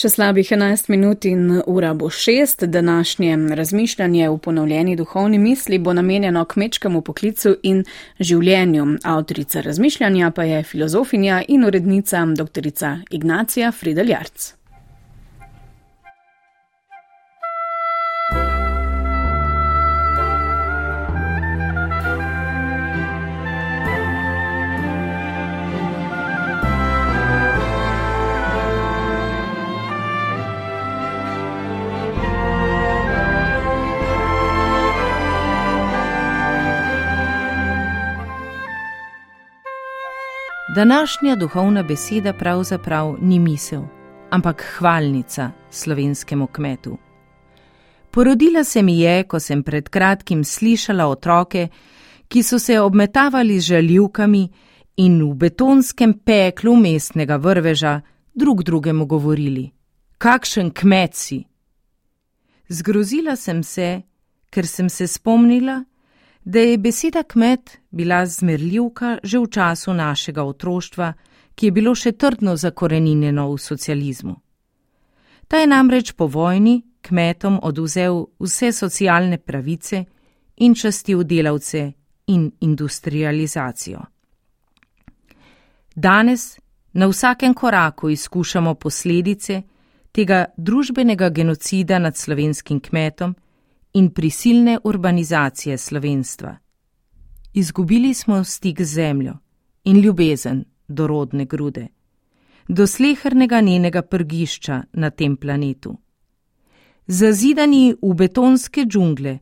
Še slabih 11 minut in ura bo 6. Današnje razmišljanje v ponovljeni duhovni misli bo namenjeno kmečkemu poklicu in življenju. Avtorica razmišljanja pa je filozofinja in urednica dr. Ignacija Frideljarc. Današnja duhovna beseda pravzaprav ni misel, ampak hvalnica slovenskemu kmetu. Porodila se mi je, ko sem pred kratkim slišala otroke, ki so se obmetavali z žaljivkami in v betonskem peklu mestnega vrveža drug drugemu govorili: Kakšen kmet si! Zgrozila sem se, ker sem se spomnila, da je beseda kmet bila zmerljivka že v času našega otroštva, ki je bilo še trdno zakoreninjeno v socializmu. Ta je namreč po vojni kmetom oduzel vse socialne pravice in častil delavce in industrializacijo. Danes na vsakem koraku izkušamo posledice tega družbenega genocida nad slovenskim kmetom, in prisilne urbanizacije slovenstva. Izgubili smo stik z zemljo in ljubezen do rodne grude, do slehrnega njenega prgišča na tem planetu. Zazidani v betonske džungle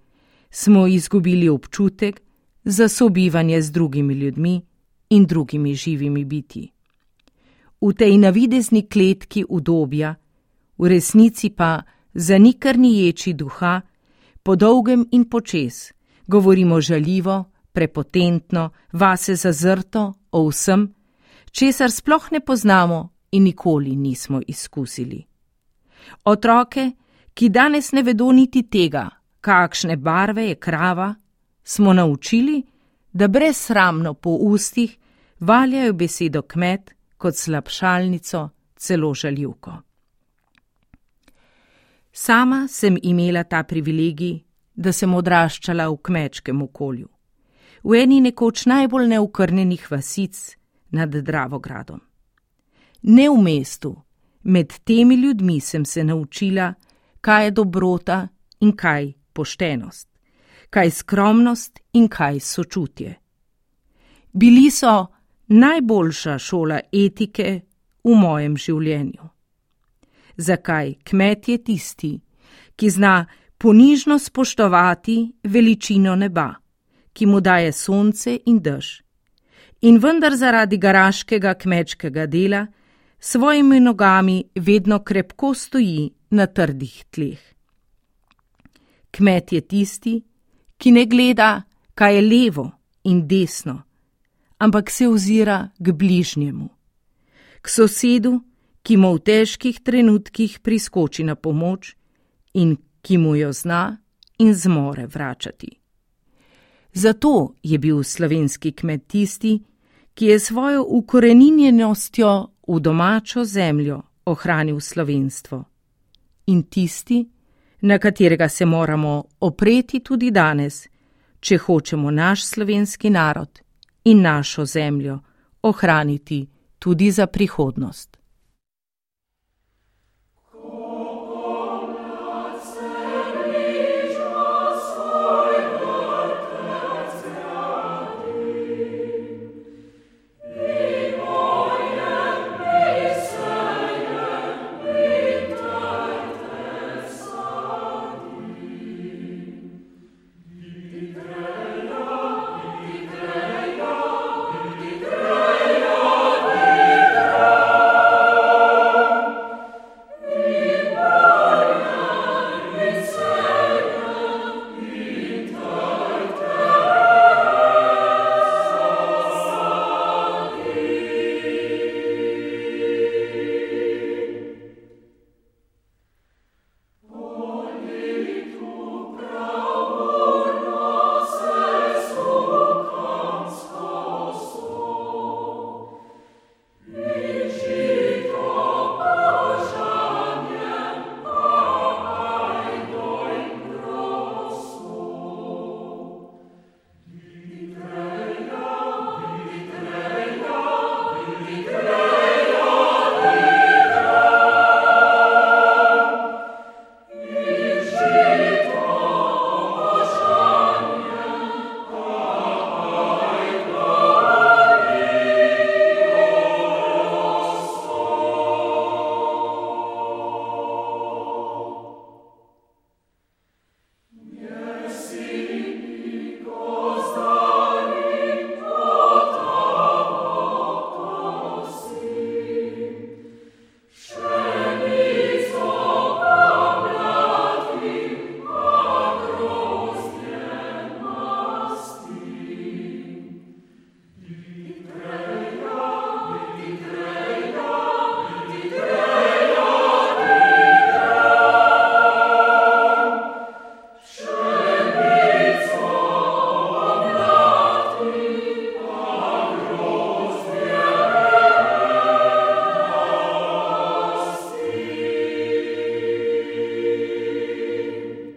smo izgubili občutek za sobivanje z drugimi ljudmi in drugimi živimi biti. V tej navidezni kletki udobja, v resnici pa zanikrni ječi duha, po dolgem in počes, govorimo žaljivo, prepotentno, vase zazrto, o vsem, česar sploh ne poznamo in nikoli nismo izkusili. Otroke, ki danes ne vedo niti tega, kakšne barve je krava, smo naučili, da brezsramno po ustih valjajo besedo kmet kot slabšalnico, celo žaljivko. Sama sem imela ta privilegij, da sem odraščala v kmečkem okolju, v eni nekoč najbolj neukrnenih vasic nad Dravogradom. Ne v mestu, med temi ljudmi sem se naučila, kaj je dobrota in kaj poštenost, kaj skromnost in kaj sočutje. Bili so najboljša šola etike v mojem življenju zakaj kmet je tisti, ki zna ponižno spoštovati veličino neba, ki mu daje sonce in dež. In vendar zaradi garaškega kmečkega dela svojimi nogami vedno krepko stoji na trdih tleh. Kmet je tisti, ki ne gleda, kaj je levo in desno, ampak se ozira k bližnjemu, k sosedu, ki mu v težkih trenutkih priskoči na pomoč in ki mu jo zna in zmore vračati. Zato je bil slovenski kmet tisti, ki je svojo ukoreninjenostjo v domačo zemljo ohranil slovenstvo in tisti, na katerega se moramo opreti tudi danes, če hočemo naš slovenski narod in našo zemljo ohraniti tudi za prihodnost.